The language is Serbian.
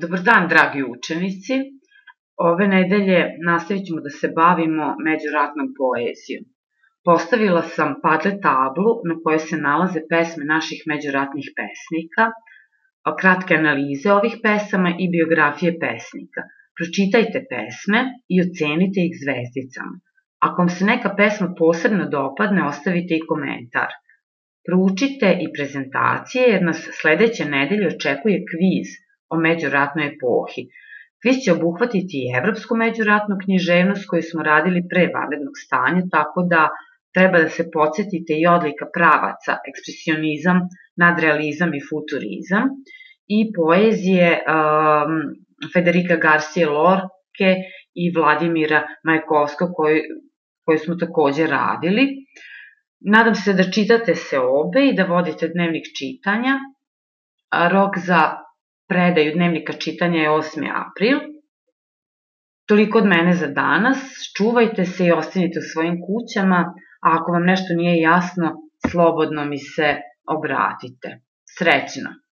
Dobar dan, dragi učenici. Ove nedelje nastavit ćemo da se bavimo međuratnom poezijom. Postavila sam padle tablu na kojoj se nalaze pesme naših međuratnih pesnika, kratke analize ovih pesama i biografije pesnika. Pročitajte pesme i ocenite ih zvezdicama. Ako vam se neka pesma posebno dopadne, ostavite i komentar. Proučite i prezentacije jer nas sledeće nedelje očekuje kviz o međuratnoj epohi. Kviz će obuhvatiti i evropsku međuratnu književnost koju smo radili pre vanrednog stanja, tako da treba da se podsjetite i odlika pravaca, ekspresionizam, nadrealizam i futurizam i poezije um, Federika Garcia Lorke i Vladimira Majkovska koju, koju smo takođe radili. Nadam se da čitate se obe i da vodite dnevnik čitanja. Rok za predaju dnevnika čitanja je 8. april. Toliko od mene za danas. Čuvajte se i ostanite u svojim kućama, a ako vam nešto nije jasno, slobodno mi se obratite. Srećno!